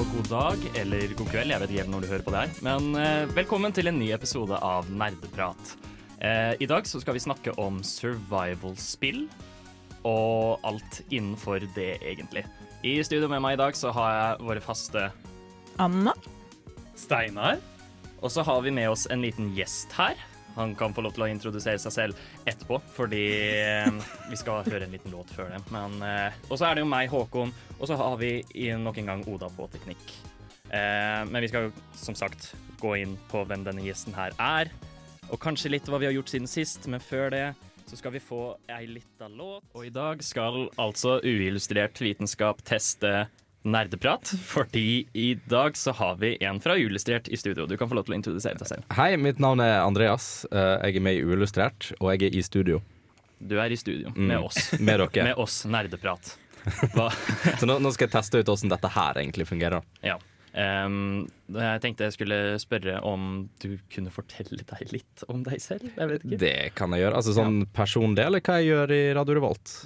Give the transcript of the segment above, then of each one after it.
og god dag, eller god kveld, jeg vet ikke helt når du hører på det her. Men eh, velkommen til en ny episode av Nerdeprat. Eh, I dag så skal vi snakke om survival-spill, og alt innenfor det, egentlig. I studio med meg i dag så har jeg våre faste Anna. Steinar. Og så har vi med oss en liten gjest her. Han kan få lov til å introdusere seg selv etterpå, fordi eh, vi skal høre en liten låt før det. Men, eh, og så er det jo meg, Håkon, og så har vi nok en gang Oda på teknikk. Eh, men vi skal som sagt gå inn på hvem denne gjesten her er, og kanskje litt hva vi har gjort siden sist, men før det så skal vi få ei lita låt. Og i dag skal altså uillustrert vitenskap teste nerdeprat, fordi i dag så har vi en fra Uillustrert i studio. Du kan få lov til å introdusere deg selv. Hei, mitt navn er Andreas. Eh, Jeg er med i Uillustrert, og jeg er i studio Du er i studio Mm. med oss. med dere. Med oss, nerdeprat. Så nå, nå skal jeg teste ut hvordan dette her egentlig fungerer. Ja. Um, jeg tenkte jeg skulle spørre om du kunne fortelle deg litt om deg selv? Det kan jeg gjøre. Altså sånn persondel, eller hva jeg gjør i Radio Revolt.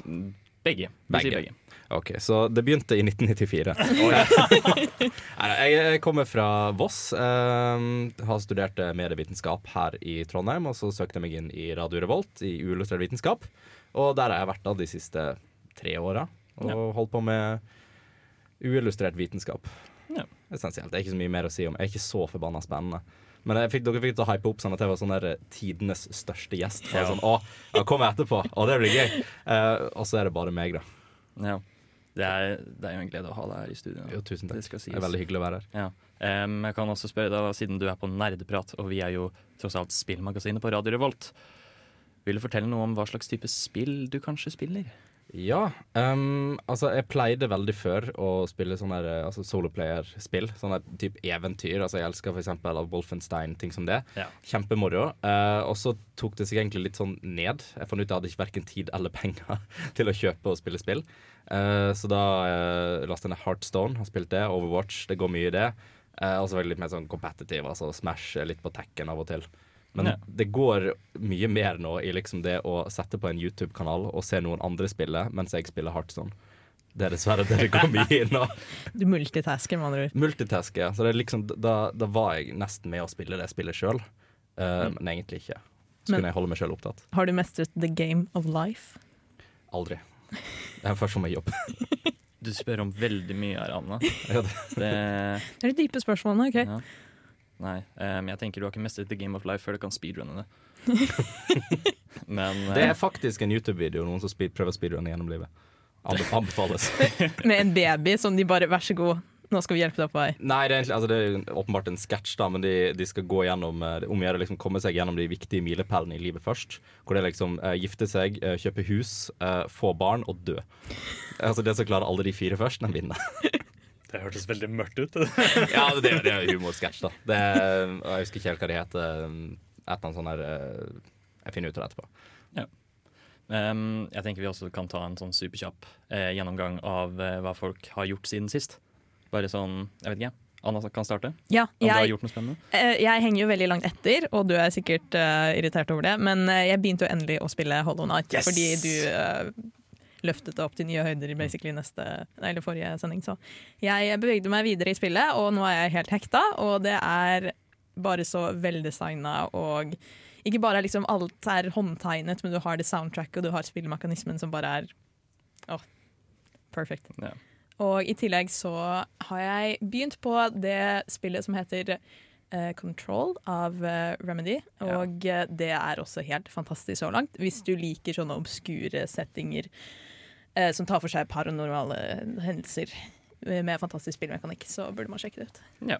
Begge. Vi Begge. begge. Ok, Så det begynte i 1994. Nei, jeg kommer fra Voss. eh, har studert eh, medievitenskap her i Trondheim, og så søkte jeg meg inn i Radio Revolt i uillustrert vitenskap. Og der har jeg vært da de siste tre åra, og Ja. holdt på med uillustrert vitenskap. Ja. Essensielt. Det er ikke så mye mer å si om. Jeg er ikke så forbanna spennende. Men jeg fikk, dere fikk til å hype opp sånn at jeg var sånn der tidenes største gjest. Og Ja. Sånn, å, jeg kom etterpå. og det blir gøy. Eh, og så er det bare meg, da. Ja. Det er, det er jo en glede å ha deg her i studio. Jo, tusen takk. Det. Det er veldig hyggelig å være her. Ja. Um, jeg kan også spørre deg, siden du er på Nerdeprat, og vi er jo tross alt spillmagasinet på Radio Revolt, vil du fortelle noe om hva slags type spill du kanskje spiller? Ja, Um, altså jeg pleide veldig før å spille sånne der, eh, altså soloplayer-spill. Sånne type eventyr. Altså Jeg elsker f.eks. Wolfenstein, ting som det. Ja. Kjempemoro. Uh, og så tok det seg egentlig litt sånn ned. Jeg fant ut jeg hadde ikke verken tid eller penger til å kjøpe og spille spill. Uh, så da uh, lastet jeg ned Heartstone, har spilt det. Overwatch, det går mye i det. Uh, og så var jeg litt mer sånn competitive, altså Smash litt på tekken av og til. Men Ja. det går mye mer nå i liksom det å sette på en YouTube-kanal og se noen andre spille mens jeg spiller Heartstone. Det er dessverre det det går mye i nå. Du multitasker, med andre ord. Multitasker, ja. Så det er liksom, da, da var jeg nesten med å spille det spillet sjøl, men egentlig ikke. Så Men- kunne jeg holde meg sjøl opptatt. Har du mestret the game of life? Aldri. Det er først som jeg jobber. Du spør om veldig mye her, Anna. Ja, det- Det, Det er de dype spørsmålene. ok? ja. Nei, men jeg tenker du har ikke mestret The Game of Life før du kan speedrunne det. Men Det eh, er faktisk en YouTube-video noen som speed, prøver å speedrunne gjennom livet. Anbefales. Med en baby som de bare Vær så god, nå skal vi hjelpe deg på vei. Nei, det er, egentlig, altså det er åpenbart en sketsj, da, men de, de skal gå gjennom Omgjøre om å liksom komme seg gjennom de viktige milepælene i livet først. Hvor det er liksom uh, gifte seg, uh, kjøpe hus, uh, få barn og dø. Altså Det som klarer alle de fire først, den vinner. Det hørtes veldig mørkt ut. ja, det, er- det er jo humorsketsj, da. Det er, jeg husker ikke helt hva de heter. Et eller annet sånn her eh, Jeg finner ut av det etterpå. ehm, jeg tenker vi også kan ta en sånn superkjapp eh, gjennomgang av eh, hva folk har gjort siden sist. Bare sånn, jeg vet ikke. Anna kan starte. Ja, Om du har gjort noe spennende. Uh, jeg henger jo veldig langt etter, og du er sikkert uh, irritert over det, men uh, jeg begynte jo endelig å spille Hollow Night Yes! fordi du løftet det opp til nye høyder i basically neste, nei, eller forrige sending. Så jeg bevegde meg videre i spillet, og nå er jeg helt hekta, og det er bare så veldesigna og ikke bare er liksom alt er håndtegnet, men du har det soundtracket og du har spillmekanismen som bare er åh, perfect. Yeah. Og i tillegg så har jeg begynt på det spillet som heter uh, Control av uh, Remedy. Og eh, det er også helt fantastisk så langt. Hvis du liker sånne obskure settinger eh, som tar for seg paranormale hendelser med fantastisk spillmekanikk, så burde man sjekke det ut.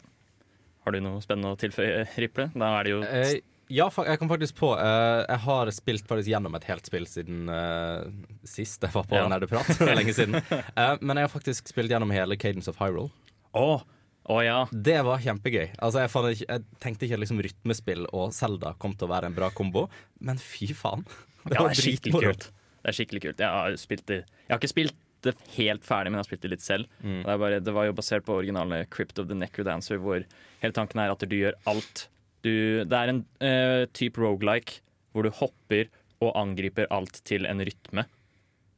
Har du noe spennende å tilføye, Riple? Da er det jo Eh, ja, jeg kom faktisk på eh, Jeg har spilt faktisk gjennom et helt spill siden eh, sist jeg var på Ja. Nerdeprat. Det er lenge siden. Eh, men jeg har faktisk spilt gjennom hele Cadence of Hyrule. Å! Oh, ja. Det var kjempegøy. Altså, jeg, fant ikke, jeg tenkte ikke at liksom, rytmespill og Zelda kom til å være en bra kombo, men fy faen. ja. Det var er skikkelig dritmoro. Det er skikkelig kult. Jeg har, spilt det. jeg har ikke spilt det helt ferdig, men jeg har spilt det litt selv. Mm. Det, bare, det var jo basert på originale Crypt of the Necrodancer, hvor hele tanken er at du gjør alt. Du, det er en uh, type rogelike hvor du hopper og angriper alt til en rytme.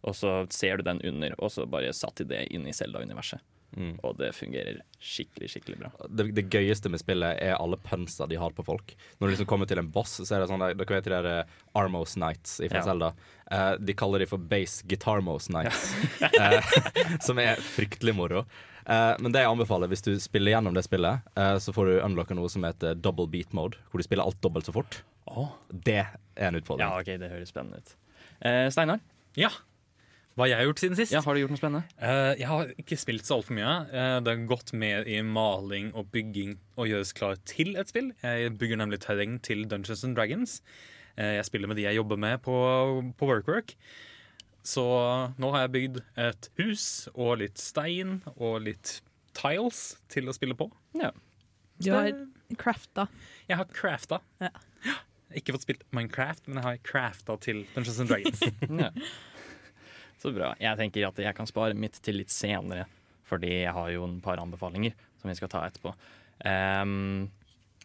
Og så ser du den under, og så bare satt de det inn i Zelda-universet. Mm. og det fungerer skikkelig, skikkelig bra. Det, det gøyeste med spillet er alle punsa de har på folk. Når du liksom kommer til en boss, så er det sånn Dere vet de der eh, Armos Nights fra Ja. Zelda? Eh, de kaller de for Base Guitarmos Nights, eh, som er fryktelig moro. Eh, men det jeg anbefaler, hvis du spiller gjennom det spillet, eh, så får du unlocka noe som heter double beat mode, hvor du spiller alt dobbelt så fort. Oh. Det er en utfordring. Ja, OK, det høres spennende ut. Eh, Steinar, ja. Hva har jeg gjort siden sist? ja, har du gjort noe spennende? Uh, jeg har ikke spilt så altfor mye. Uh, det har gått mer i maling og bygging og gjøres klar til et spill. Jeg bygger nemlig terreng til Dungeons and Dragons. Uh, jeg spiller med de jeg jobber med på, på WorkWork. Så nå har jeg bygd et hus og litt stein og litt tiles til å spille på. Ja. Du har crafta. Jeg har crafta. Ja. Ikke fått spilt Minecraft, men jeg har crafta til Dungeons and Dragons. Ja. Så bra. Jeg tenker at jeg kan spare mitt til litt senere, fordi jeg har jo en par anbefalinger som vi skal ta etterpå. Um,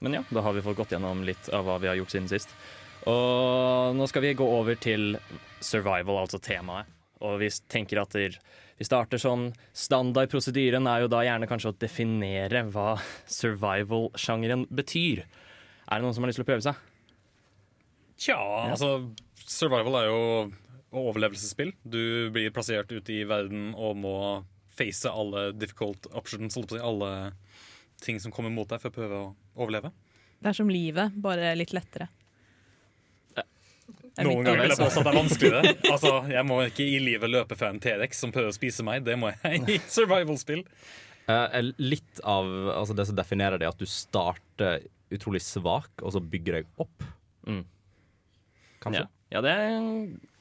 men ja, da har vi fått gått gjennom litt av hva vi har gjort siden sist. Og nå skal vi gå over til survival, altså temaet. Og vi tenker at vi starter sånn Standardprosedyren er jo da gjerne kanskje å definere hva survival-sjangeren betyr. Er det noen som har lyst til å prøve seg? Tja, altså Survival er jo overlevelsesspill. Du blir plassert ute i verden og må face alle difficult options, alle ting som kommer mot deg for å prøve å overleve. Det er som livet, bare litt lettere. Er Noen ganger vil jeg påstå at det er vanskeligere. Altså, Jeg må ikke i livet løpe fra en T-rex som prøver å spise meg. Det må jeg i survival-spill. Uh, litt av altså det som definerer det, at du starter utrolig svak, og så bygger deg opp. Mm. Kanskje. Ja, ja det, er,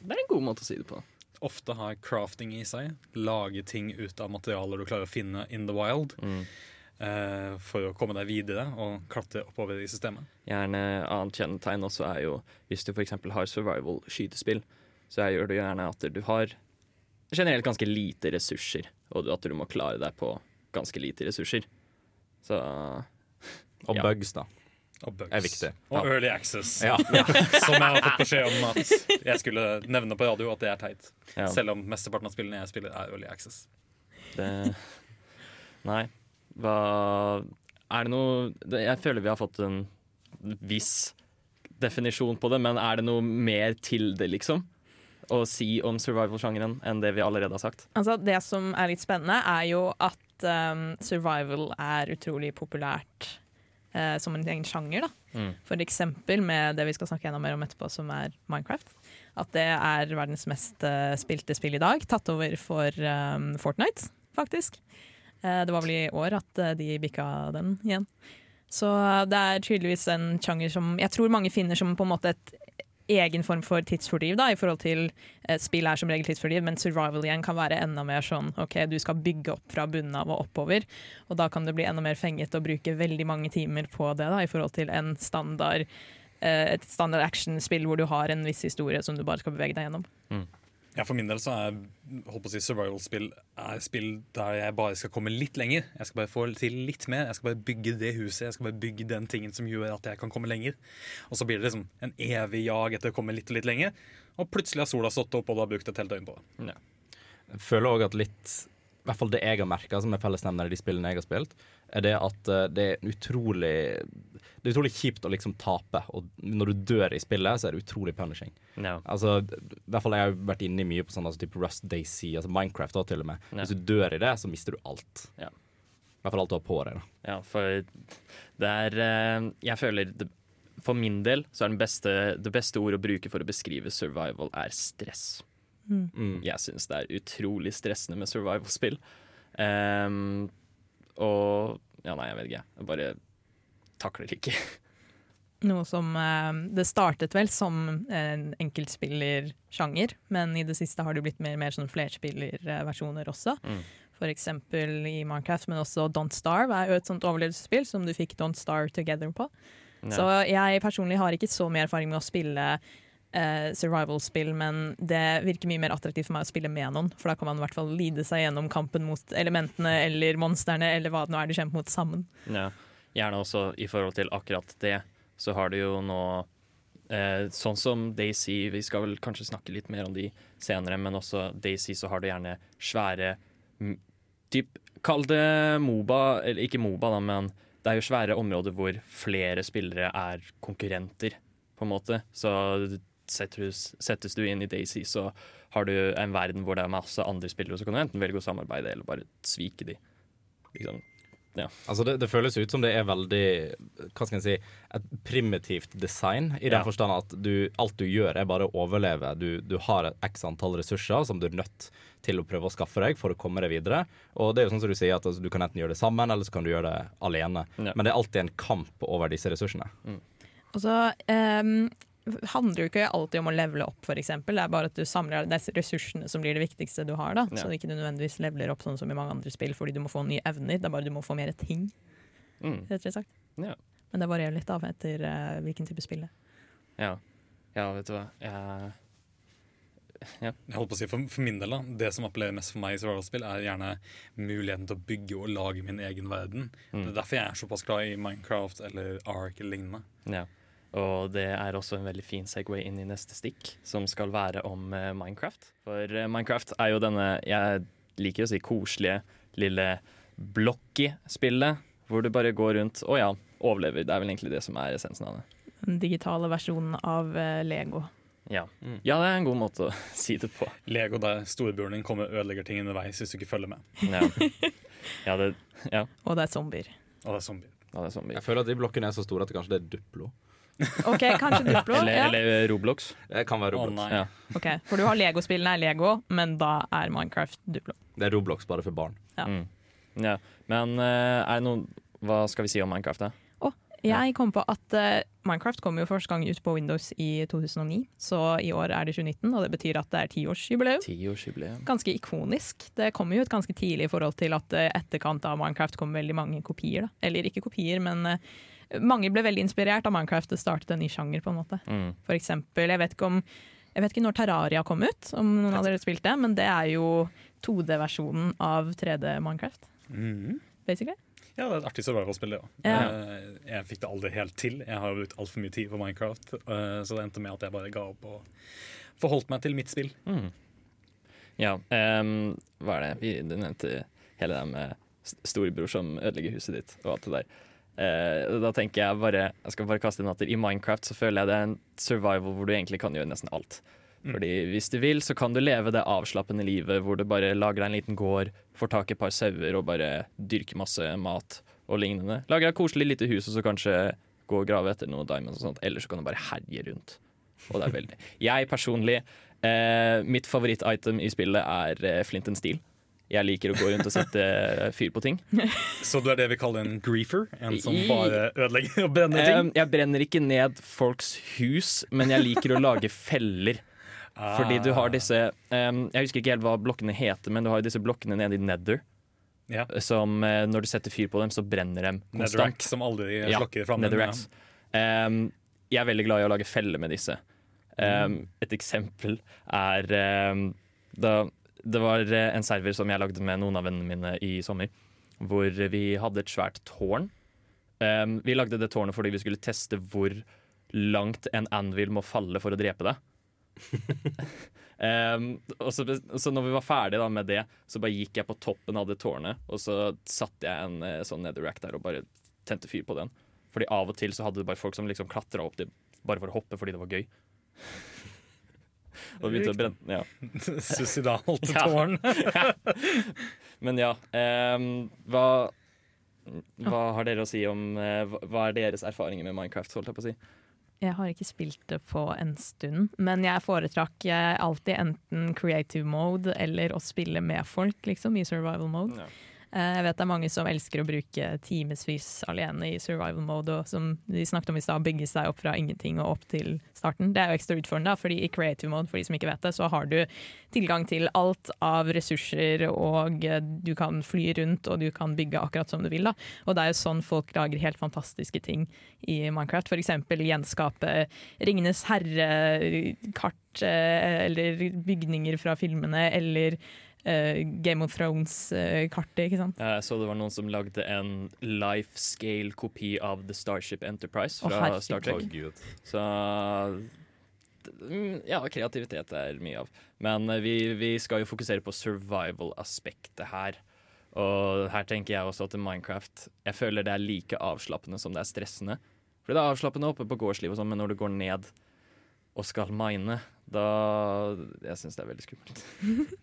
det er en god måte å si det på. Ofte har crafting i seg. Lage ting ut av materialer du klarer å finne in the wild. Mm. Uh, for å komme deg videre og klatre oppover i systemet. Gjerne annet kjennetegn også er jo hvis du f.eks. har survival skytespill, så er, gjør det gjerne at du har generelt ganske lite ressurser, og at du må klare deg på ganske lite ressurser. Så Og Ja. bugs, da. Og bugs. Er viktig. Og Ja. early access. Ja. Som jeg har fått beskjed om at jeg skulle nevne på radio at det er teit. ja, Selv om mesteparten av spillene jeg spiller, er early access. det Nei. Hva Er det noe Jeg føler vi har fått en viss definisjon på det, men er det noe mer til det, liksom? Å si om survival-sjangeren enn det vi allerede har sagt? Altså, det som er litt spennende, er jo at um, survival er utrolig populært eh, som en egen sjanger. Da. Mm. For eksempel med det vi skal snakke enda mer om etterpå, som er Minecraft. At det er verdens mest eh, spilte spill i dag. Tatt over for um, Fortnite, faktisk. Eh, det var vel i år at eh, de bikka den igjen. Så det er tydeligvis en sjanger som jeg tror mange finner som på en måte et egen form for tidsfordriv, da, i forhold til eh, spill er som regel tidsfordriv, men survival igjen kan være enda mer sånn OK, du skal bygge opp fra bunnen av og oppover, og da kan det bli enda mer fengete å bruke veldig mange timer på det, da, i forhold til en standard eh, et standard actionspill hvor du har en viss historie som du bare skal bevege deg gjennom. Ja, For min del så er si, survival-spill spill der jeg bare skal komme litt lenger. Jeg skal bare få til litt mer. Jeg skal bare bygge det huset. Jeg skal bare bygge den tingen som gjør at jeg kan komme lenger. Og så blir det liksom en evig jag etter å komme litt og litt lenger. Og plutselig har sola stått opp, og du har brukt et helt døgn på det. Jeg føler òg at litt I hvert fall det jeg har merka som er fellesnevner i de spillene jeg har spilt, er det at eh, det er utrolig Det er utrolig kjipt å liksom tape. Og når du dør i spillet, så er det utrolig punishing. No. Altså, i hvert fall Jeg har vært inne i mye på sånn altså, type Rust Daisy, altså Minecraft da, til og med. No. Hvis du dør i det, så mister du alt. Ja. I hvert fall alt du har på deg. da Ja, for det er eh, Jeg føler det, For min del så er det beste, det beste ordet å bruke for å beskrive survival er stress. Mm. Jeg syns det er utrolig stressende med survival-spill. Ehm, og Ja, nei, jeg vet ikke. Jeg bare takler ikke. Noe som eh, Det startet vel som en enkeltspillersjanger, men i det siste har det blitt mer mer sånn flerspillerversjoner også. Mm. Eksempel i Minecraft, men også Don't Starve er jo et sånt overlevelsesspill som du fikk Don't Starve Together på. Så jeg personlig har ikke så mye erfaring med å spille eh, survival-spill, men det virker mye mer attraktivt for meg å spille med noen, for da kan man i hvert fall lide seg gjennom kampen mot elementene eller monstrene, eller hva det nå er du kjemper mot sammen. Ja. Gjerne også i forhold til akkurat det, så har du jo nå eh, Sånn som Daisy, vi skal vel kanskje snakke litt mer om de senere, men også Daisy så har du gjerne svære typ Kall det Moba, eller ikke Moba, da, men det er jo svære områder hvor flere spillere er konkurrenter, på en måte. Så settes, settes du inn i Daisy, så har du en verden hvor det er masse andre spillere, så kan du enten velge å samarbeide eller bare svike de. Liksom. Altså det, det føles ut som det er veldig Hva skal jeg si et primitivt design. I den Ja. forstand at du, alt du gjør, er bare å overleve. Du, du har et x antall ressurser som du er nødt til å prøve å skaffe deg for å komme deg videre. Og det er jo sånn som du sier at altså, du kan enten gjøre det sammen, eller så kan du gjøre det alene. Ja. Men det er alltid en kamp over disse ressursene. Og så ehm, handler jo ikke alltid om å levele opp, f.eks. Det er bare at du samler det er ressursene som blir det viktigste du har. da Ja. Så ikke du nødvendigvis leveler opp sånn som i mange andre spill fordi du må få nye evner. Det er bare du må få mer ting, Mm. rett og slett. Ja. Men det varierer litt av etter uh, hvilken type spill det er. Ja. ja, vet du hva. Jeg Jeg holdt på å si, for, for min del da, Det som appellerer mest for meg i survival-spill, er gjerne muligheten til å bygge og lage min egen verden. Mm. Det er derfor jeg er såpass glad i Minecraft eller Ark eller lignende. Ja. Og det er også en veldig fin Segway inn i neste stikk, som skal være om uh, Minecraft. For uh, Minecraft er jo denne, jeg liker å si koselige, lille blokki-spillet, hvor du bare går rundt og ja, overlever. Det er vel egentlig det som er essensen av det. Den digitale versjonen av uh, Lego. Ja. Mm. ja, det er en god måte å si det på. Lego der storebroren din kommer og ødelegger ting underveis hvis du ikke følger med. Ja, ja, det, ja. Og det er zombier. Og det er zombier. ja det. Jeg føler at de blokkene er så store at det kanskje det er Duplo. OK, kanskje Duplo? Eller, ja. eller Roblox. Det kan være Roblox. Oh, Ja. Ok, For du har Lego-spillene er Lego, men da er Minecraft Duplo. Det er Roblox bare for barn. Ja. Mm. ja. Men eh, er det noen Hva skal vi si om Minecraft, da? Jeg kom på at uh, Minecraft kom jo første gang ut på Windows i 2009, så i år er det 2019, og det betyr at det er tiårsjubileum. Tiårsjubileum. Ganske ikonisk. Det kommer jo ut ganske tidlig i forhold til at uh, etterkant av Minecraft kom veldig mange kopier. Da. Eller ikke kopier, men eh, mange ble veldig inspirert av Minecraft. Det startet en ny sjanger, på en måte. Mm. For eksempel, jeg vet ikke om jeg vet ikke når Terraria kom ut, om noen av dere spilte, men det er jo 2D-versjonen av 3D Minecraft, Mm. basically. Ja, det er et artig survival-spill, det òg. Ja. Jeg fikk det aldri helt til. Jeg har brukt altfor mye tid på Minecraft, eh, så det endte med at jeg bare ga opp og forholdt meg til mitt spill. Mm. Ja, um, hva er det? Vi, du nevnte hele det med storebror som ødelegger huset ditt og alt det der. Eh, da tenker jeg bare Jeg skal bare kaste inn at I Minecraft så føler jeg det er en survival hvor du egentlig kan gjøre nesten alt. Mm. Fordi Hvis du vil, så kan du leve det avslappende livet hvor du bare lager deg en liten gård, får tak i et par sauer og bare dyrker masse mat og lignende. Lager deg et koselig lite hus og så kanskje gå og grave etter noen diamonds og sånt. Eller så kan du bare herje rundt. Og det er veldig Jeg personlig uh, Mitt favoritt-item i spillet er eh, flint and steel. Jeg liker å gå rundt og sette eh, fyr på ting. Så du er det vi kaller en griefer? En som bare ødelegger og brenner ting? Eh, jeg brenner ikke ned folks hus, men jeg liker å lage feller. Fordi du har disse Jeg husker ikke helt hva blokkene heter, men du har disse blokkene nede i Nether. Ja. Som eh, når du setter fyr på dem, så brenner dem Netherrack konstant. som aldri Ja, slokker flammen. Ja. Um, jeg er veldig glad i å lage feller med disse. Um, et eksempel er um, da det var eh, en server som jeg lagde med noen av vennene mine i sommer, hvor vi hadde et svært tårn. Um, vi lagde det tårnet fordi vi skulle teste hvor langt en anvil må falle for å drepe det. um, og så, så når vi var ferdige da med det, så bare gikk jeg på toppen av det tårnet, og så satte jeg en eh, sånn netherrack der og bare tente fyr på den. Fordi av og til så hadde du bare folk som liksom klatra opp det bare for å hoppe fordi det var gøy. Og begynte å brenne, ja. Suicidalt Ja. tårn. Men ja, ehm, hva, hva har dere å si om eh, hva- er deres erfaringer med Minecraft? holdt jeg på å si? Jeg har ikke spilt det på en stund, men jeg foretrakk eh, alltid enten creative mode eller å spille med folk, liksom, i survival mode. Ja. Eh, Jeg vet det er mange som elsker å bruke timevis alene i survival mode, og som de snakket om i stad, bygge seg opp fra ingenting og opp til starten. Det er jo ekstra utfordrende, fordi i creative mode, for de som ikke vet det, så har du tilgang til alt av ressurser, og eh, du kan fly rundt, og du kan bygge akkurat som du vil. Da. Og det er jo sånn folk lager helt fantastiske ting i Minecraft. Eksempel gjenskape Ringenes herre-kart, eh, eller bygninger fra filmene, eller Game of Thrones-kartet, ikke sant. Jeg så det var noen som lagde en life scale-kopi av The Starship Enterprise fra oh, Star Trek. Så mm, ja, kreativitet er mye av. Men eh, vi, vi skal jo fokusere på survival-aspektet her. Og her tenker jeg også til Minecraft. Jeg føler det er like avslappende som det er stressende. For det er avslappende oppe på gårdsliv og sånn, men når du går ned og skal mine, da Jeg syns det er veldig skummelt.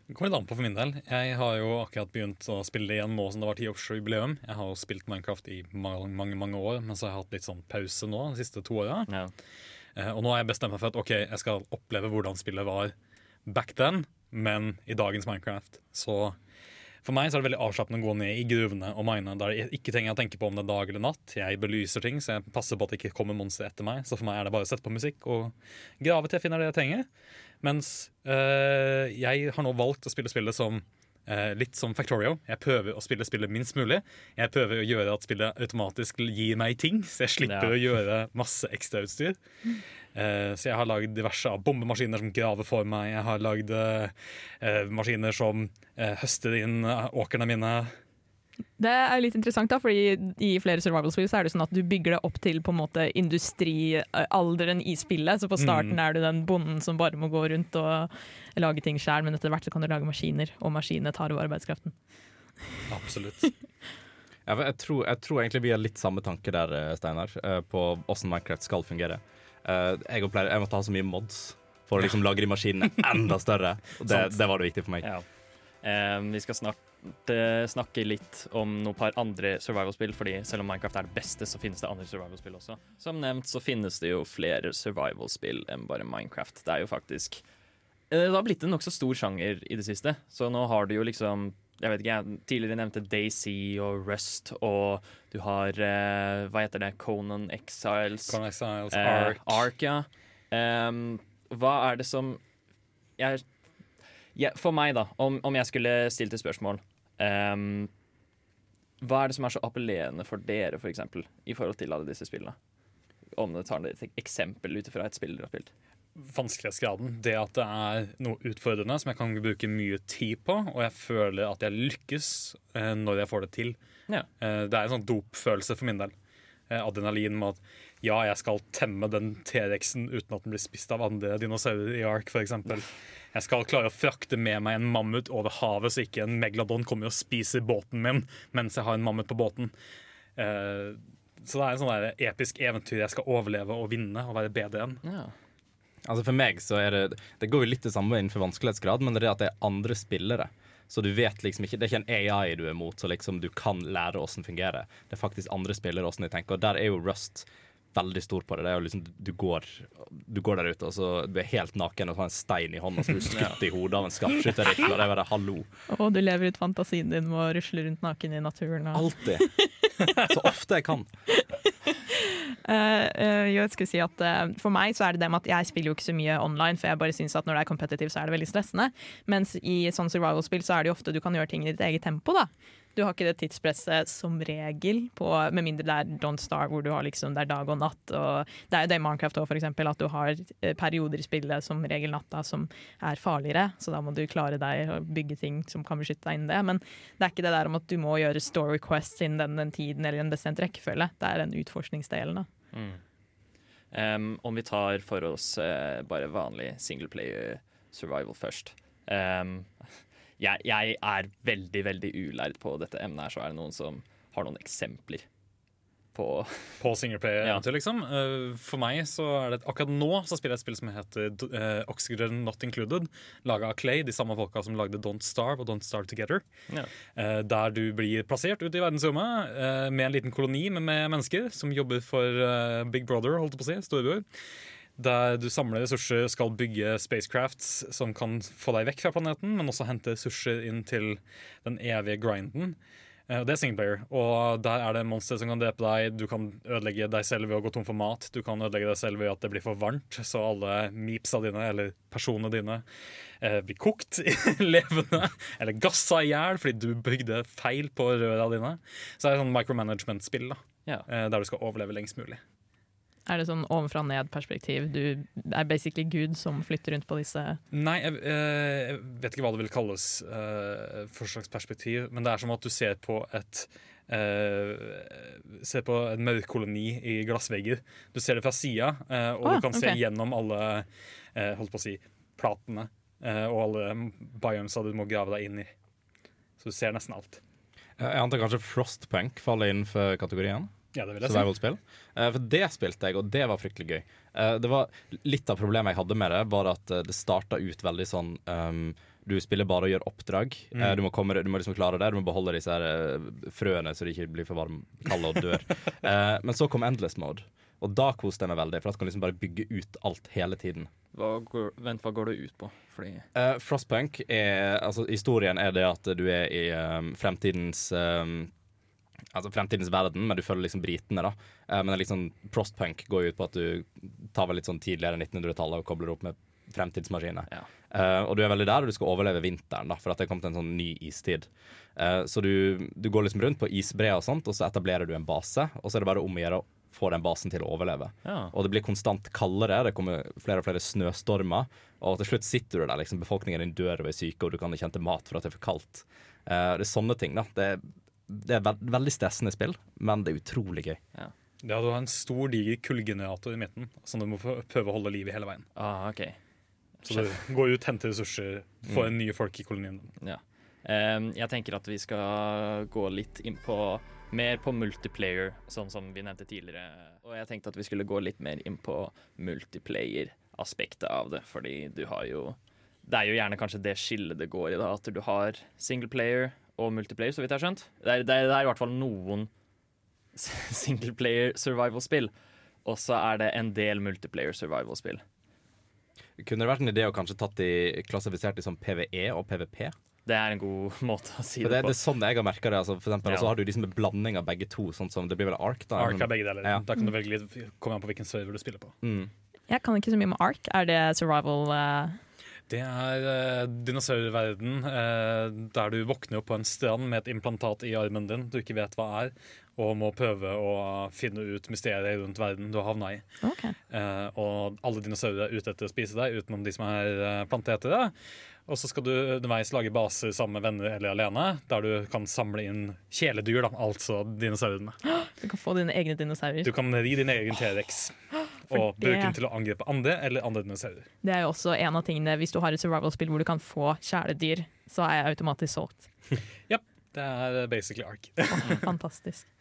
Det kommer litt an på for min del. Jeg har jo akkurat begynt å spille igjen nå som det var tiårsjubileum. Jeg har jo spilt Minecraft i mange, mange mange år, men så har jeg hatt litt sånn pause nå de siste to åra. Ja. Eh, og nå har jeg bestemt meg for at ok, jeg skal oppleve hvordan spillet var back then, men i dagens Minecraft. Så for meg så er det veldig avslappende å gå ned i gruvene og mine der jeg ikke trenger å tenke på om det er dag eller natt. Jeg belyser ting, så jeg passer på at det ikke kommer monstre etter meg. Så for meg er det bare å sette på musikk og grave til jeg finner det jeg trenger. Mens øh, jeg har nå valgt å spille spillet som øh, litt som Factorio. Jeg prøver å spille spillet minst mulig. Jeg prøver å gjøre at spillet automatisk gir meg ting, så jeg slipper Ja. å gjøre masse ekstrautstyr. Eh, så jeg har lagd diverse bombemaskiner som graver for meg. Jeg har lagd eh, eh, maskiner som eh, høster inn åkrene mine. Det er litt interessant, da, fordi i flere survival-spill så er det sånn at du bygger det opp til på en måte industrialderen i spillet. Så på starten Mm. er du den bonden som bare må gå rundt og lage ting sjøl, men etter hvert så kan du lage maskiner, og maskinene tar over arbeidskraften. Absolutt. Jeg, tror, jeg tror egentlig vi har litt samme tanke der, Steinar, på åssen Minecraft skal fungere. Eh, Jeg, pleier, jeg måtte ha så mye mods for å liksom lage de maskinene enda større. Det, det var det viktig for meg. Ja. Eh, vi skal snart uh, snakke litt om noen par andre survival-spill, fordi selv om Minecraft er det beste, så finnes det andre survival-spill også. Som nevnt så finnes det jo flere survival-spill enn bare Minecraft. Det er jo faktisk uh, Det har blitt en nokså stor sjanger i det siste, så nå har du jo liksom jeg vet ikke, jeg tidligere nevnte Daisy og Rust, og du har eh, Hva heter det? Conan Exiles. Conan Exiles, Eh, Ark. Ark, ja. um, hva er det som jeg, jeg, For meg, da, om, om jeg skulle stilt et spørsmål um, Hva er det som er så appellerende for dere, for eksempel, i forhold til alle disse spillene? Om du tar et eksempel ut fra et spill dere har spilt. Vanskelighetsgraden. Det at det er noe utfordrende som jeg kan bruke mye tid på, og jeg føler at jeg lykkes eh, når jeg får det til. Ja. Eh, det er en sånn dopfølelse for min del. Eh, adrenalin med at ja, jeg skal temme den T-rexen uten at den blir spist av andre dinosaurer i Ark, f.eks. Jeg skal klare å frakte med meg en mammut over havet, så ikke en megladon kommer og spiser båten min mens jeg har en mammut på båten. Eh, så det er en sånn episk eventyr jeg skal overleve og vinne og være bedre enn. Ja. Altså For meg så er det Det går jo litt det samme innenfor vanskelighetsgrad, men det er det at det er andre spillere. Så du vet liksom ikke Det er ikke en AI du er mot, så liksom du kan lære åssen fungerer. Det er faktisk andre spillere åssen de tenker, og der er jo Rust veldig stor på det. Det er jo liksom Du går, du går der ute, og så du er helt naken og har en stein i hånda, så du skutt i hodet av en skarpskytterrifle, det er bare hallo. Og du lever ut fantasien din med å rusle rundt naken i naturen. Og Alltid. Så ofte jeg kan. Eh, jo, jeg skulle si at uh, For meg så er det det med at jeg spiller jo ikke så mye online, for jeg bare syns at når det er competitive, så er det veldig stressende. Mens i sånn survival-spill så er det jo ofte du kan gjøre ting i ditt eget tempo. da Du har ikke det tidspresset som regel, på, med mindre det er Don't Star, hvor du har liksom, det er dag og natt. Og det er jo det i Minecraft òg, eksempel, at du har eh, perioder i spillet, som regel natta, som er farligere. Så da må du klare deg og bygge ting som kan beskytte deg innen det. Men det er ikke det der om at du må gjøre story quests innen den, den tiden eller en bestemt rekkefølge. Det er den utforskningsdelen. da Mm. Um, om vi tar for oss uh, bare vanlig singleplayer survival først. Em, jeg, jeg er veldig, veldig ulærd på dette emnet her, så er det noen som har noen eksempler på På singleplayer Ja. liksom. Eh, For meg så er det Akkurat nå så spiller jeg et spill som heter uh, Oxygen Not Included. Laga av Clay, de samme folka som lagde Don't Starve og Don't Starve Together. Ja. Eh, der du blir plassert ute i verdensrommet eh, med en liten koloni med, med mennesker som jobber for eh, Big Brother, holdt jeg på å si, storebror. Der du samler ressurser, skal bygge spacecrafts som kan få deg vekk fra planeten, men også hente ressurser inn til den evige grinden. Eh, Det er singleplayer, og der er det monstre som kan drepe deg. Du kan ødelegge deg selv ved å gå tom for mat. Du kan ødelegge deg selv ved at det blir for varmt, så alle meepsa dine, eller personene dine, eh, blir kokt levende. Eller gassa i hjel fordi du bygde feil på røra dine. Så det er sånn micromanagement-spill da, Ja. eh, der du skal overleve lengst mulig. Er det sånn ovenfra og ned-perspektiv? Du er basically Gud som flytter rundt på disse Nei, jeg, eh, jeg vet ikke hva det vil kalles uh, for slags perspektiv, men det er som at du ser på et Uh, Ser på en mørk koloni i glassvegger. Du ser det fra sida, uh, og Ah, du kan se gjennom alle uh, holdt på å si, platene og alle biomesa du må grave deg inn i. Så du ser nesten alt. Jeg antar kanskje Frostpunk faller innenfor kategorien. Ja, det vil jeg. Survival-spill. Uh, for det spilte jeg, og det var fryktelig gøy. Uh, det var Litt av problemet jeg hadde med det, var at eh, det starta ut veldig sånn um, Du spiller bare og gjør oppdrag. Mm. Eh, du, må komme, du må liksom klare det. Du må beholde disse her, eh, frøene så de ikke blir for varme, kalde og dør. Eh, men så kom Endless Mode, og da koste jeg meg veldig. For da kan du liksom bare bygge ut alt hele tiden. Hva går, vent, hva går det ut på? Fordi Eh, Frostpunk er Altså, historien er det at du er i um, fremtidens um, Altså fremtidens verden, men du følger liksom britene, da. Eh, men er liksom prostpunk går jo ut på at du tar vel litt sånn tidligere 1900-tallet og kobler det opp med fremtidsmaskiner. Ja. Eh, og du er veldig der, og du skal overleve vinteren, da, for at det er kommet en sånn ny istid. Eh, så du, du går liksom rundt på isbreer og sånt, og så etablerer du en base, og så er det bare om å gjøre å få den basen til å overleve. Ja. Og det blir konstant kaldere, det kommer flere og flere snøstormer. Og til slutt sitter du der, liksom, befolkningen din dør og er syke, og du kan ikke hente mat for at det er for kaldt. Eh, det er sånne ting, da. Det, det er veld, veldig stressende spill, men det er utrolig gøy. Ja, Du har en stor, diger kullgenerator i midten som du må prøve å holde liv i hele veien. Ah, okay. Så du går ut, henter ressurser, får Mm. nye folk i kolonien. Ja. Um, jeg tenker at vi skal gå litt inn på mer på multiplayer, sånn som vi nevnte tidligere. Og jeg tenkte at vi skulle gå litt mer inn på multiplayer-aspektet av det, fordi du har jo Det er jo gjerne kanskje det skillet det går i, da, at du har singleplayer og multiplayer, så vidt jeg har skjønt. Det er, det er, det er i hvert fall noen singleplayer survival-spill, og så er det en del multiplayer survival-spill. Kunne det vært en idé å kanskje tatt de klassifisert i som PVE og PVP? Det er en god måte å si For det det, på. det er sånn jeg har merka det. Altså, for eksempel, Ja. Og så har du liksom en blanding av begge to. Sånn som Det blir vel Ark, da? Ark er begge deler. Ja. Da kan du velge litt, komme an på hvilken server du spiller på. Mm. Jeg kan ikke så mye med Ark. Er det survival eh, Det er uh, dinosaurverden eh, der du våkner opp på en strand med et implantat i armen din du ikke vet hva er, og må prøve å finne ut mysteriet rundt verden du har havna i. Okay. Eh, og alle dinosaurer er ute etter å spise deg, utenom de som er uh, planteetere. Og så skal du underveis lage baser sammen med venner eller alene, der du kan samle inn kjæledyr, da, altså dinosaurene. Du kan få dine egne dinosaurer. Du kan ri din egen T-rex For og bruke den til å angripe andre eller andre dinosaurer. Det er jo også en av tingene Hvis du har et survival-spill hvor du kan få kjæledyr, så er jeg automatisk solgt. ja. Det er basically Ark. oh, fantastisk.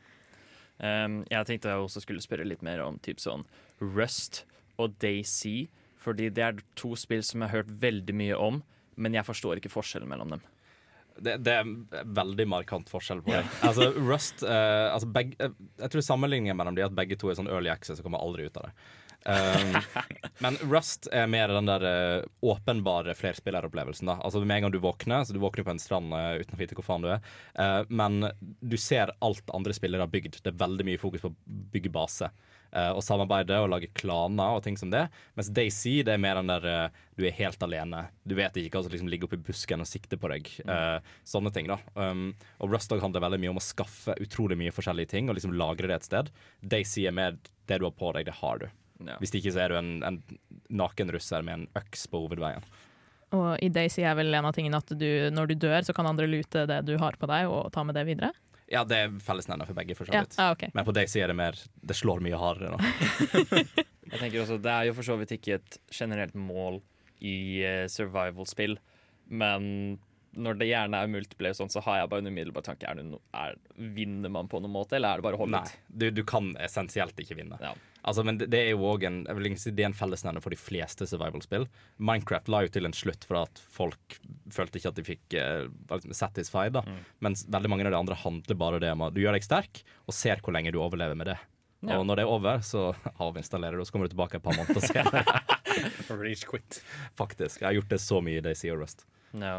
Um, jeg tenkte jeg også skulle spørre litt mer om typ sånn Rust og Daisy. Fordi det er to spill som jeg har hørt veldig mye om, men jeg forstår ikke forskjellen mellom dem. Det, det er veldig markant forskjell på det. Altså, Rust uh, altså begge, uh, Jeg tror sammenligningen mellom de er at begge to er sånn early access og kommer aldri ut av det. Um, men Rust er mer den der uh, åpenbare flerspilleropplevelsen. da Altså Med en gang du våkner, så du våkner på en strand uh, uten å vite hvor faen du er, uh, men du ser alt andre spillere har bygd. Det er veldig mye fokus på å bygge base. Eh, og samarbeide og lage klaner og ting som det. Mens Daisy det er mer den der eh, du er helt alene. Du vet ikke hva som liksom ligger oppi busken og sikter på deg. Uh, sånne ting, da. Um, og Rustog handler veldig mye om å skaffe utrolig mye forskjellige ting og liksom lagre det et sted. Daisy er mer det du har på deg, det har du. Ja. Hvis ikke så er du en, en naken russer med en øks på hovedveien. Og i Daisy er vel en av tingene at du, når du dør, så kan andre lute det du har på deg, og ta med det videre? Ja, det er fellesnevner for begge, for så Ja, vidt. ah, okay. Men på Daisy er det mer Det slår mye hardere nå. Jeg tenker også, Det er jo for så vidt ikke et generelt mål i uh, survival-spill, men når det gjerne er multiplayer, sånn, så har jeg bare en umiddelbar tanke. Er det no, er, vinner man på noen måte, eller er det bare holdet? Nei, du, du kan essensielt ikke vinne. Ja. Altså, men det, det er jo også en, det er en fellesnevner for de fleste survival-spill. Minecraft la jo til en slutt for at folk følte ikke at de fikk uh, liksom satisfied. da Mm. Mens veldig mange av de andre handler bare det om at du gjør deg sterk, og ser hvor lenge du overlever med det. Ja. Og når det er over, så avinstallerer du, og så kommer du tilbake et par måneder senere. Rage quit. Faktisk. Jeg har gjort det så mye i Daisy og Rust. Ja.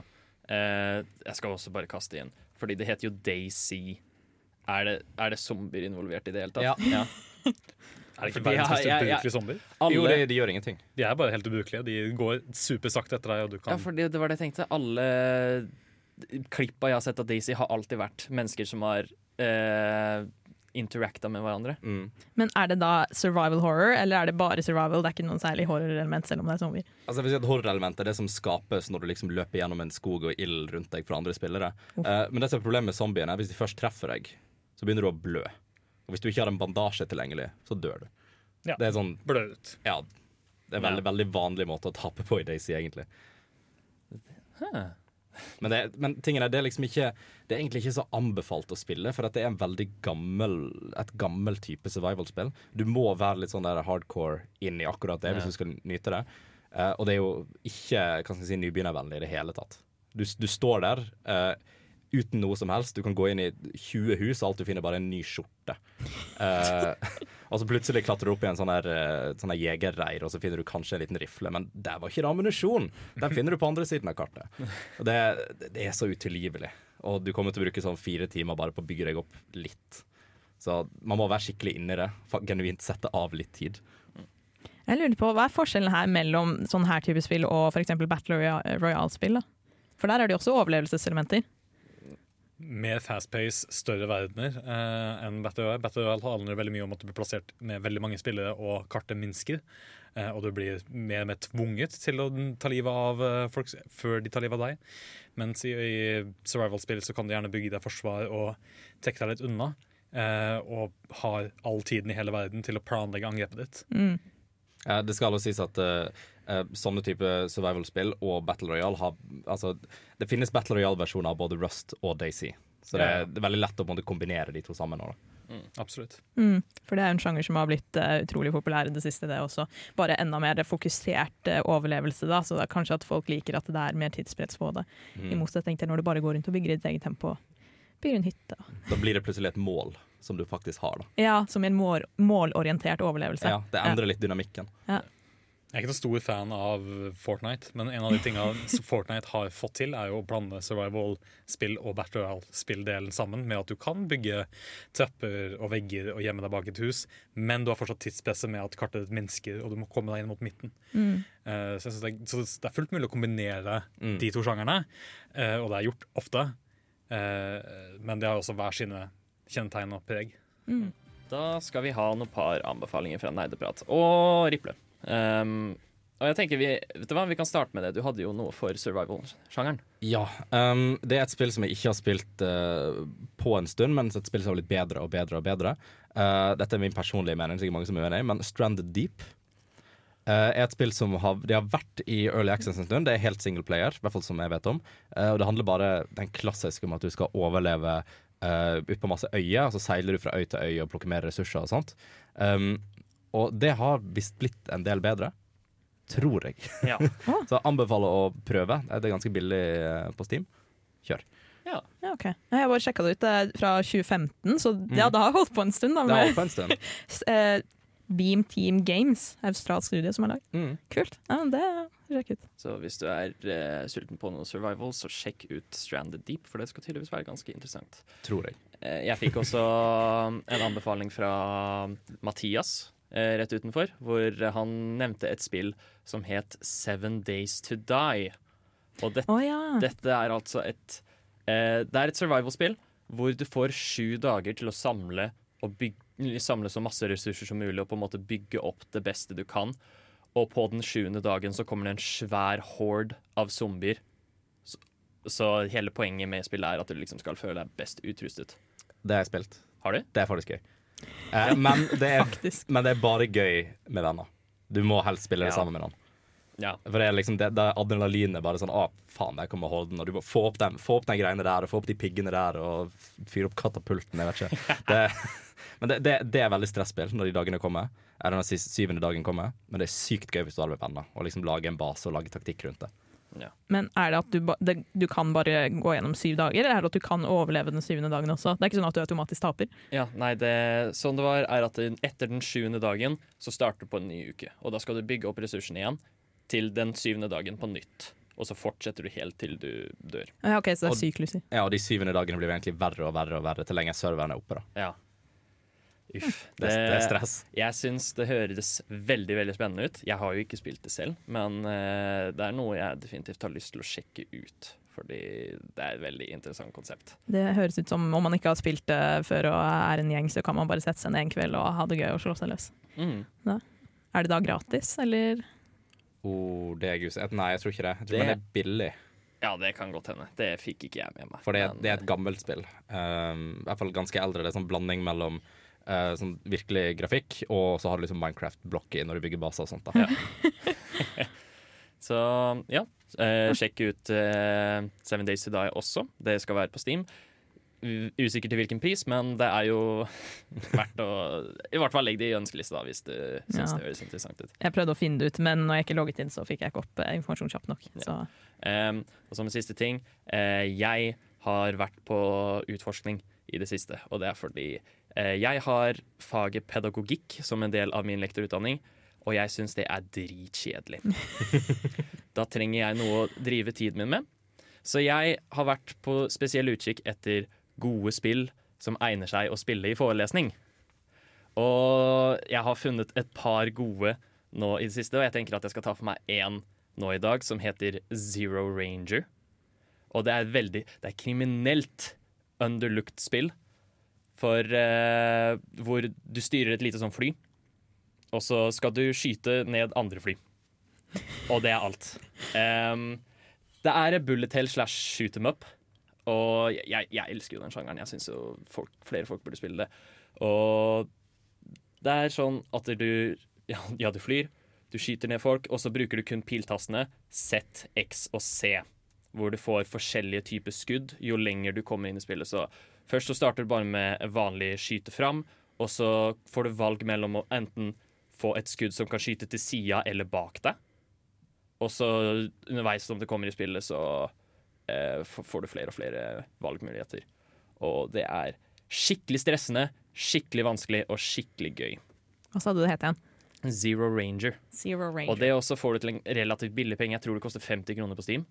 Eh, jeg skal også bare kaste inn, fordi det heter jo Daisy. Er det, er det zombier involvert i det hele tatt? Ja. Er det ikke verdens mest jeg- ubrukelige zombier? Alle, Jo, de, de gjør ingenting. De er bare helt ubrukelige. De går supersakte etter deg, og du kan Ja, for det var det jeg tenkte. Alle klippa jeg har sett av Daisy, har alltid vært mennesker som har eh, interacta med hverandre. Mm. Men er det da survival horror, eller er det bare survival? Det er ikke noen særlig horrorelement, selv om det er zombier. Altså, jeg vil si at Horrorelement er det som skapes når du liksom løper gjennom en skog og ild rundt deg fra andre spillere. Uh, men det som er problemet med zombiene, er hvis de først treffer deg, så begynner du å blø. Og hvis du ikke har en bandasje tilgjengelig, så dør du. Ja. Det er sånn, blø ut. ja Det er veldig, veldig vanlig måte å tape på i Daisy, egentlig. Huh. Men, det, men tingen er, det er liksom ikke Det er egentlig ikke så anbefalt å spille, for at det er en veldig gammel et gammel type survival-spill. Du må være litt sånn der hardcore inn i akkurat det hvis du skal nyte det. Uh, og det er jo ikke kan si, nybegynnervennlig i det hele tatt. Du, du står der eh, uten noe som helst. Du kan gå inn i 20 hus, og alt du finner, bare en ny skjorte. Uh, og så plutselig klatrer du opp i en sånn her, eh, sånn her jegerreir, og så finner du kanskje en liten rifle, men der var ikke det ammunisjon! Den finner du på andre siden av kartet. Det, det er så utilgivelig. Og du kommer til å bruke sånn fire timer bare på å bygge deg opp litt. Så man må være skikkelig inni det. Genuint sette av litt tid. Jeg lurer på, Hva er forskjellen her mellom sånn her type spill og f.eks. Battle Royale- Royale-spill? For der er det jo også overlevelseselementer. Mer fast-pace, større verdener eh, enn Battle Royale. Battle Royale handler veldig mye om at du blir plassert med veldig mange spillere, og kartet minsker. Eh, og du blir mer og mer tvunget til å ta livet av eh, folk før de tar livet av deg. Mens i, i survival-spill så kan du gjerne bygge deg forsvar og trekke deg litt unna. Eh, og har all tiden i hele verden til å planlegge angrepet ditt. Mm. Ja, det skal også sies at eh, sånne type survival-spill og Battle Royale har Altså, det finnes Battle Royale-versjoner av både Rust og Daisy. Så det Ja, ja. er, det er veldig lett å kombinere de to sammen. Da. Absolutt. Mm. For det er en sjanger som har blitt uh, utrolig populær i det siste, det også. Bare enda mer fokusert uh, overlevelse, da. Så det er kanskje at folk liker at det er mer tidspress på det. I Mm. motsetning til når du bare går rundt og bygger i ditt eget tempo. Bygger en hytte. Da blir det plutselig et mål som du faktisk har. Da. Ja, som en mål, målorientert overlevelse. Ja, det endrer litt dynamikken. Jeg er ikke noen stor fan av Fortnite, men en av de tingene som Fortnite har fått til, er jo å blande survival-spill og Battle Royale-spilldelen sammen, med at du kan bygge trapper og vegger og gjemme deg bak et hus, men du har fortsatt tidspresset med at kartet ditt minsker, og du må komme deg inn mot midten. Mm. Eh, så, jeg synes det er, så det er fullt mulig å kombinere Mm. de to sjangerne, eh, og det er gjort ofte. Eh, men det har også hver sine kjennetegn og preg. Mm. Da skal vi ha noen par anbefalinger fra Neideprat og Riple. Um, og jeg tenker vi, vet du hva, vi kan starte med det. Du hadde jo noe for survival-sjangeren. Ja. Um, det er et spill som jeg ikke har spilt uh, på en stund, men et spill som har blitt bedre og bedre og bedre. Uh, dette er min personlige mening, sikkert mange som er uenig, men Stranded Deep uh, er et spill som har, de har vært i Early Access en stund. Det er helt single player, i hvert fall som jeg vet om. Og det handler bare den klassiske om at du skal overleve uh, ut på masse øyer, og så seiler du fra øy til øy og plukker mer ressurser og sånt. Um, og det har visst blitt en del bedre. Tror jeg. Ja. Så jeg anbefaler å prøve. Det er ganske billig eh, på Steam. Kjør. Ja, ok. Nei, Jeg bare sjekka det ut. Det er fra 2015, så ja, Mm. det har holdt på en stund. da Det har holdt på en stund. eh, Beam Team Games, australsk studie som er lagd. Mm. Kult. Ja, det sjekk ut. Så hvis du er uh, sulten på noe survival, så sjekk ut Stranded Deep, for det skal tydeligvis være ganske interessant. Tror jeg. Eh, jeg fikk også en anbefaling fra Mathias rett utenfor, hvor han nevnte et spill som het Seven Days to Die. Og det, oh, ja. dette er altså et eh, Det er et survival-spill hvor du får sju dager til å samle og bygge, samle så masse ressurser som mulig og på en måte bygge opp det beste du kan. Og på den sjuende dagen så kommer det en svær horde av zombier. Så, så hele poenget med spillet er at du liksom skal føle deg best utrustet. Det har jeg spilt. Har du? Det er faktisk gøy. Eh, men, det er, men det er bare gøy med venner. Du må helst spille det Ja. sammen med noen. Ja. For det er liksom det, det adrenalinet bare sånn Å, faen, der kommer Horden. Og du må få opp, den, få opp den greiene der, og få opp de piggene der, og fyre opp katapulten. Jeg vet ikke. Det, men det, det, det er veldig stresspill når de dagene kommer. Eller når syvende dagen kommer. Men det er sykt gøy hvis du har det med penner. Og liksom lage en base og lage taktikk rundt det. Men er det at du, ba, det, du kan bare gå gjennom syv dager, eller er det at du kan overleve den syvende dagen også? Det er ikke sånn at du automatisk taper. Ja, nei, det, sånn det var, er at etter den sjuende dagen så starter du på en ny uke. Og da skal du bygge opp ressursene igjen til den syvende dagen på nytt. Og så fortsetter du helt til du dør. Ja, ok, Så det er sykluser. Ja, og de syvende dagene blir egentlig verre og verre og verre til lenge serveren er oppe. da Ja. Uff. Det, det er stress. Jeg syns det høres veldig veldig spennende ut. Jeg har jo ikke spilt det selv, men eh, det er noe jeg definitivt har lyst til å sjekke ut. Fordi det er et veldig interessant konsept. Det høres ut som om man ikke har spilt det før og er en gjeng, så kan man bare sette seg ned en kveld og ha det gøy og slå seg løs. Mm. Er det da gratis, eller? Oh, det er guset. Nei, jeg tror ikke det. Jeg tror Det- det er billig. Ja, det kan godt hende. Det fikk ikke jeg med meg. For det, Men, det er et gammelt spill. Um, I hvert fall ganske eldre. Det er sånn blanding mellom uh, sånn virkelig grafikk, og så har du liksom Minecraft-blokker når du bygger baser og sånt. da Ja. Så ja, eh, sjekk ut eh, Seven Days to Die også. Det skal være på Steam. U usikker til hvilken pris, men det er jo verdt å I hvert fall legg det i ønskelista da, hvis du syns Ja. det høres interessant ut. Jeg prøvde å finne det ut, men når jeg ikke logget inn, så fikk jeg ikke opp eh, informasjon kjapt nok. Ja. Så Um, og som en siste ting, eh, jeg har vært på utforskning i det siste. Og det er fordi eh, jeg har faget pedagogikk som en del av min lektorutdanning, og jeg syns det er dritkjedelig. da trenger jeg noe å drive tiden min med. Så jeg har vært på spesiell utkikk etter gode spill som egner seg å spille i forelesning. Og jeg har funnet et par gode nå i det siste, og jeg tenker at jeg skal ta for meg én nå i dag som heter Zero Ranger. Og det er veldig Det er kriminelt underlooked spill. For eh, hvor du styrer et lite sånn fly, og så skal du skyte ned andre fly. Og det er alt. Um, det er bullet hell slash shoot em up. Og jeg, jeg elsker jo den sjangeren. Jeg syns jo folk, flere folk burde spille det. Og det er sånn at du ja, ja, du flyr, du skyter ned folk, og så bruker du kun piltastene Z, X og C. Hvor du får forskjellige typer skudd jo lenger du kommer inn i spillet. Så først så starter du bare med vanlig skyte fram, og så får du valg mellom å enten få et skudd som kan skyte til sida eller bak deg. Og så underveis som det kommer i spillet, så eh, får du flere og flere valgmuligheter. Og det er skikkelig stressende, skikkelig vanskelig og skikkelig gøy. hva sa du det het igjen? Zero Ranger. Zero Ranger. Og det også får du til en relativt billig penge. Jeg tror det koster 50 kroner på Steam.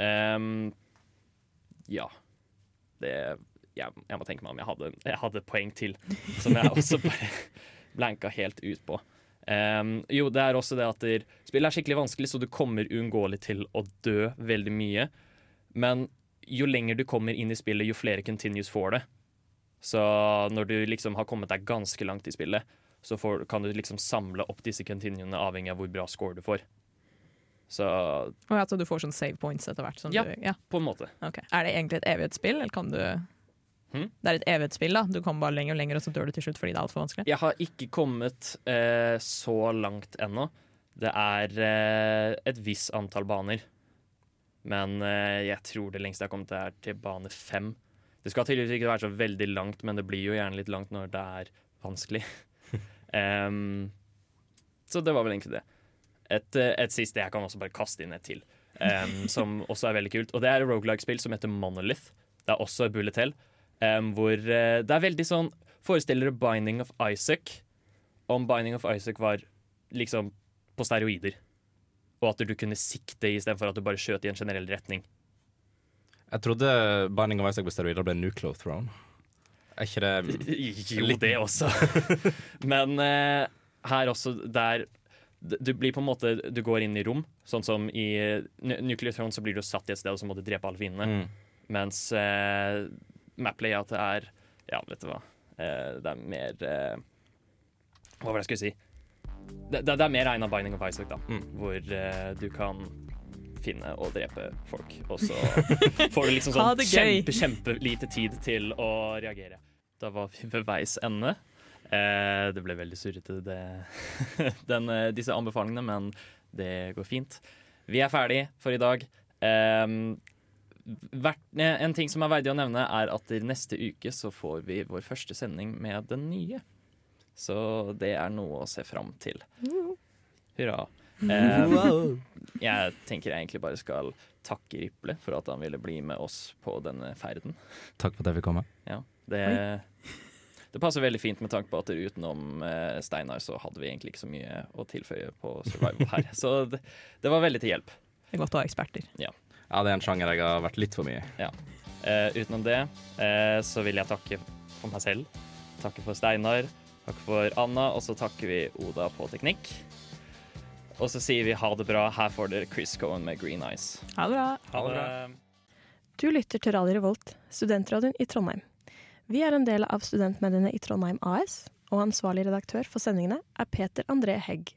Ehm, ja. Det jeg, jeg må tenke meg om. Jeg hadde, jeg hadde poeng til som jeg også bare blanka helt ut på. Um, jo, det er også det at der, spillet er skikkelig vanskelig, så du kommer uunngåelig til å dø veldig mye. Men jo lenger du kommer inn i spillet, jo flere continues får det. Så når du liksom har kommet deg ganske langt i spillet, så får, kan du liksom samle opp disse continuene avhengig av hvor bra score du får. Så Og at du får sånn save points etter hvert. Som Ja. Du, ja. på en måte. Okay. Er det egentlig et evighetsspill, eller kan du hmm? Det er et evighetsspill, da. Du kommer bare lenger og lenger, og så dør du til slutt fordi det er altfor vanskelig. Jeg har ikke kommet eh, så langt ennå. Det er eh, et visst antall baner. Men eh, jeg tror det lengste jeg har kommet, er til bane fem. Det skal tydeligvis ikke være så veldig langt, men det blir jo gjerne litt langt når det er vanskelig. um, så det var vel egentlig det. Et, eh, et siste jeg kan også bare kaste inn et til, um, som også er veldig kult. Og det er et roguelike-spill som heter Monolith. Det er også et bullet hell, Um, hvor uh, det er veldig sånn Forestiller dere Binding of Isaac om Binding of Isaac var liksom på steroider. Og at du kunne sikte istedenfor at du bare skjøt i en generell retning. Jeg trodde Binding of Isaac på steroider ble Nuclear Throne. Er ikke det Jo, det også. Men uh, her også, der Du blir på en måte Du går inn i rom, sånn som i eh, Nuclear Throne så blir du satt i et sted, og så må du drepe alle fiendene. mm. Mens uh, map-layoutet er Ja, vet du hva. Eh, det er mer eh, Hva var det jeg skulle si? Det, det, det er mer egnet Binding of Isaac, da. Mm. Hvor eh, du kan finne og drepe folk. Og så får du liksom sånn kjempe, kjempelite tid til å reagere. Da var vi ved veis ende. Eh, det ble veldig surrete, det- eh, disse anbefalingene, men det går fint. Vi er ferdig for i dag. Eh, hvert, en ting som er verdig å nevne, er at neste uke så får vi vår første sending med den nye. Så det er noe å se fram til. Hurra. Eh, jeg tenker jeg egentlig bare skal takke Riple for at han ville bli med oss på denne ferden. Takk for at jeg fikk komme. Ja, det, det passer veldig fint med tanke på at utenom eh, Steinar så hadde vi egentlig ikke så mye å tilføye på survival her. Så det, det var veldig til hjelp. Det er godt å ha eksperter. Ja, det er en sjanger jeg har vært litt for mye i. Eh, utenom det eh, så vil jeg takke for meg selv. Takke for Steinar. Takke for Anna, og så takker vi Oda på teknikk. Og så sier vi ha det bra. Her får dere Chris Cohen med Green Eyes. Ha det bra. Ha det. Du lytter til Radio Revolt, studentradioen i Trondheim. Vi er en del av studentmediene i Trondheim AS, og ansvarlig redaktør for sendingene er Peter André Hegg.